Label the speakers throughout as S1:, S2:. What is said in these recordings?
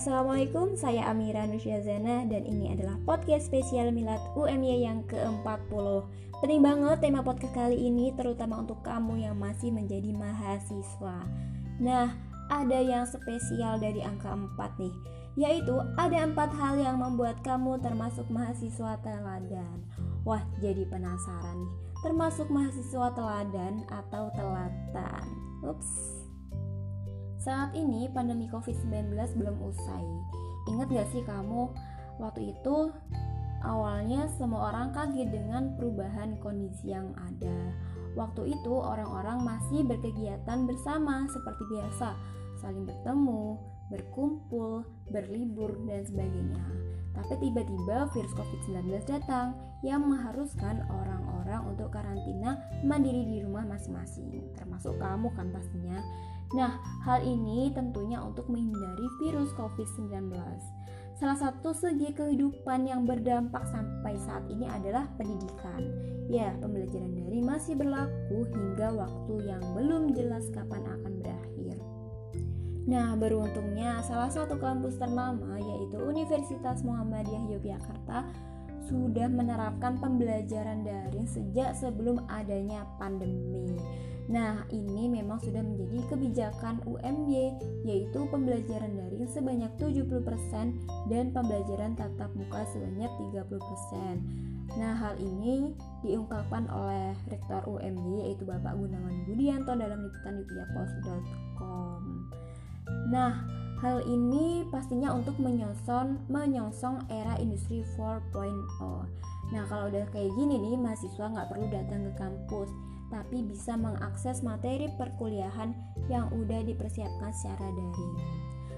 S1: Assalamualaikum, saya Amira Nusyazana dan ini adalah podcast spesial Milad UMY yang ke-40 Penting banget tema podcast kali ini terutama untuk kamu yang masih menjadi mahasiswa. Nah, ada yang spesial dari angka 4 nih Yaitu ada empat hal yang membuat kamu termasuk mahasiswa teladan. Wah, jadi penasaran nih Termasuk mahasiswa teladan atau telatan? Ups saat ini pandemi COVID-19 belum usai. Ingat gak sih kamu waktu itu awalnya semua orang kaget dengan perubahan kondisi yang ada. Waktu itu orang-orang masih berkegiatan bersama seperti biasa, saling bertemu, berkumpul, berlibur, dan sebagainya. Tapi tiba-tiba virus COVID-19 datang yang mengharuskan orang-orang untuk karantina mandiri di rumah masing-masing, termasuk kamu kan pastinya. Nah, hal ini tentunya untuk menghindari virus COVID-19. Salah satu segi kehidupan yang berdampak sampai saat ini adalah pendidikan. Ya, pembelajaran daring masih berlaku hingga waktu yang belum jelas kapan akan berakhir. Nah, beruntungnya salah satu kampus ternama yaitu Universitas Muhammadiyah Yogyakarta sudah menerapkan pembelajaran daring sejak sebelum adanya pandemi. Nah, ini memang sudah menjadi kebijakan UMY yaitu pembelajaran daring sebanyak 70% dan pembelajaran tatap muka sebanyak 30%. Nah, hal ini diungkapkan oleh Rektor UMY yaitu Bapak Gunawan Budianto dalam liputan wikipedia.post.com. Nah, hal ini pastinya untuk menyongsong menyongsong era industri 4.0. Nah, kalau udah kayak gini nih, mahasiswa nggak perlu datang ke kampus tapi bisa mengakses materi perkuliahan yang udah dipersiapkan secara daring.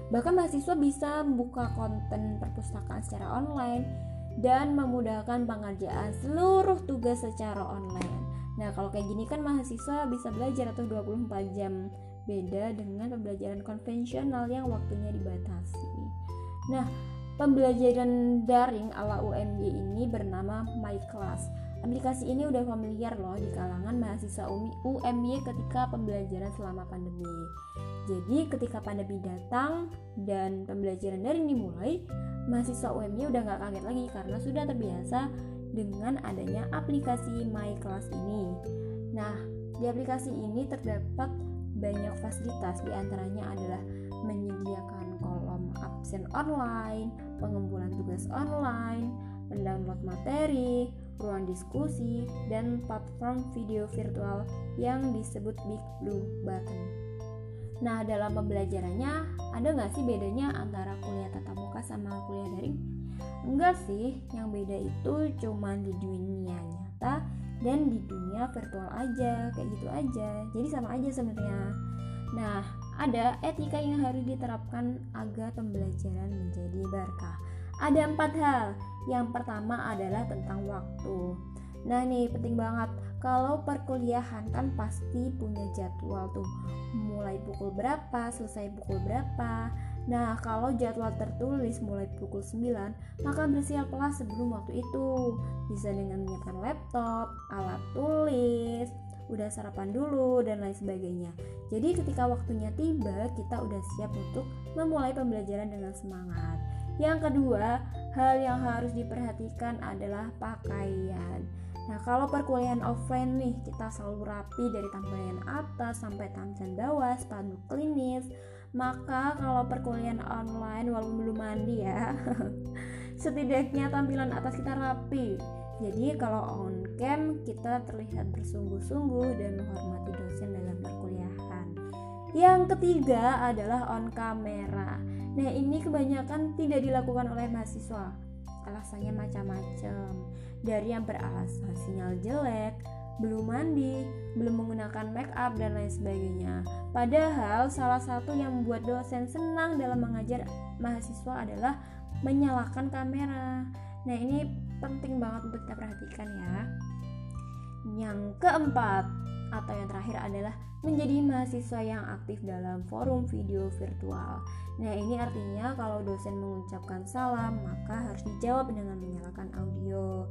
S1: Bahkan mahasiswa bisa membuka konten perpustakaan secara online dan memudahkan pengerjaan seluruh tugas secara online. Nah, kalau kayak gini kan mahasiswa bisa belajar atau 24 jam beda dengan pembelajaran konvensional yang waktunya dibatasi. Nah, pembelajaran daring ala UMY ini bernama My Class Aplikasi ini udah familiar loh di kalangan mahasiswa UMY ketika pembelajaran selama pandemi. Jadi ketika pandemi datang dan pembelajaran daring dimulai, mahasiswa UMY udah nggak kaget lagi karena sudah terbiasa dengan adanya aplikasi My Class ini. Nah, di aplikasi ini terdapat banyak fasilitas, di antaranya adalah menyediakan kolom absen online, pengumpulan tugas online, mendownload materi, ruang diskusi, dan platform video virtual yang disebut Big Blue Button. Nah, dalam pembelajarannya, ada nggak sih bedanya antara kuliah tatap muka sama kuliah daring? Enggak sih, yang beda itu cuma di dunia nyata dan di dunia virtual aja, kayak gitu aja. Jadi sama aja sebenarnya. Nah, ada etika yang harus diterapkan agar pembelajaran menjadi berkah. Ada empat hal. Yang pertama adalah tentang waktu. Nah nih penting banget. Kalau perkuliahan kan pasti punya jadwal tuh. Mulai pukul berapa selesai pukul berapa. Nah kalau jadwal tertulis mulai pukul 9 maka bersiaplah sebelum waktu itu. Bisa dengan menyiapkan laptop, alat tulis, udah sarapan dulu dan lain sebagainya. Jadi ketika waktunya tiba kita udah siap untuk memulai pembelajaran dengan semangat. Yang kedua, hal yang harus diperhatikan adalah pakaian. Nah, kalau perkuliahan offline nih, kita selalu rapi dari tampilan atas sampai tampilan bawah, sepatu klinis. Maka kalau perkuliahan online walaupun belum mandi ya, setidaknya tampilan atas kita rapi. Jadi kalau on cam kita terlihat bersungguh-sungguh dan menghormati dosen dalam perkuliahan. Yang ketiga adalah on kamera. Nah, ini kebanyakan tidak dilakukan oleh mahasiswa. Alasannya macam-macam. Dari yang beralasan sinyal jelek, belum mandi, belum menggunakan make up dan lain sebagainya. Padahal salah satu yang membuat dosen senang dalam mengajar mahasiswa adalah menyalakan kamera. Nah, ini penting banget untuk kita perhatikan ya. Yang keempat atau yang terakhir adalah menjadi mahasiswa yang aktif dalam forum video virtual. Nah, ini artinya kalau dosen mengucapkan salam, maka harus dijawab dengan menyalakan audio.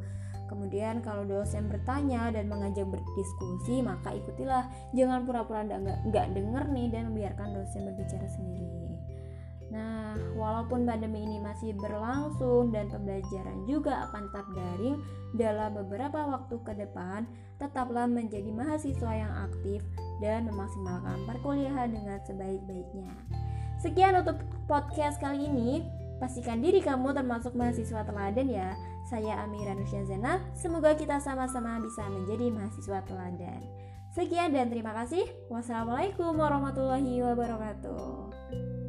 S1: Kemudian kalau dosen bertanya dan mengajak berdiskusi, maka ikutilah. Jangan pura-pura nggak nggak denger nih dan membiarkan dosen berbicara sendiri. Nah, walaupun pandemi ini masih berlangsung dan pembelajaran juga akan tetap daring dalam beberapa waktu ke depan, tetaplah menjadi mahasiswa yang aktif dan memaksimalkan perkuliahan dengan sebaik-baiknya. Sekian untuk podcast kali ini. Pastikan diri kamu termasuk mahasiswa teladan ya. Saya Amira Nusyazena. Semoga kita sama-sama bisa menjadi mahasiswa teladan. Sekian dan terima kasih. Wassalamualaikum warahmatullahi wabarakatuh.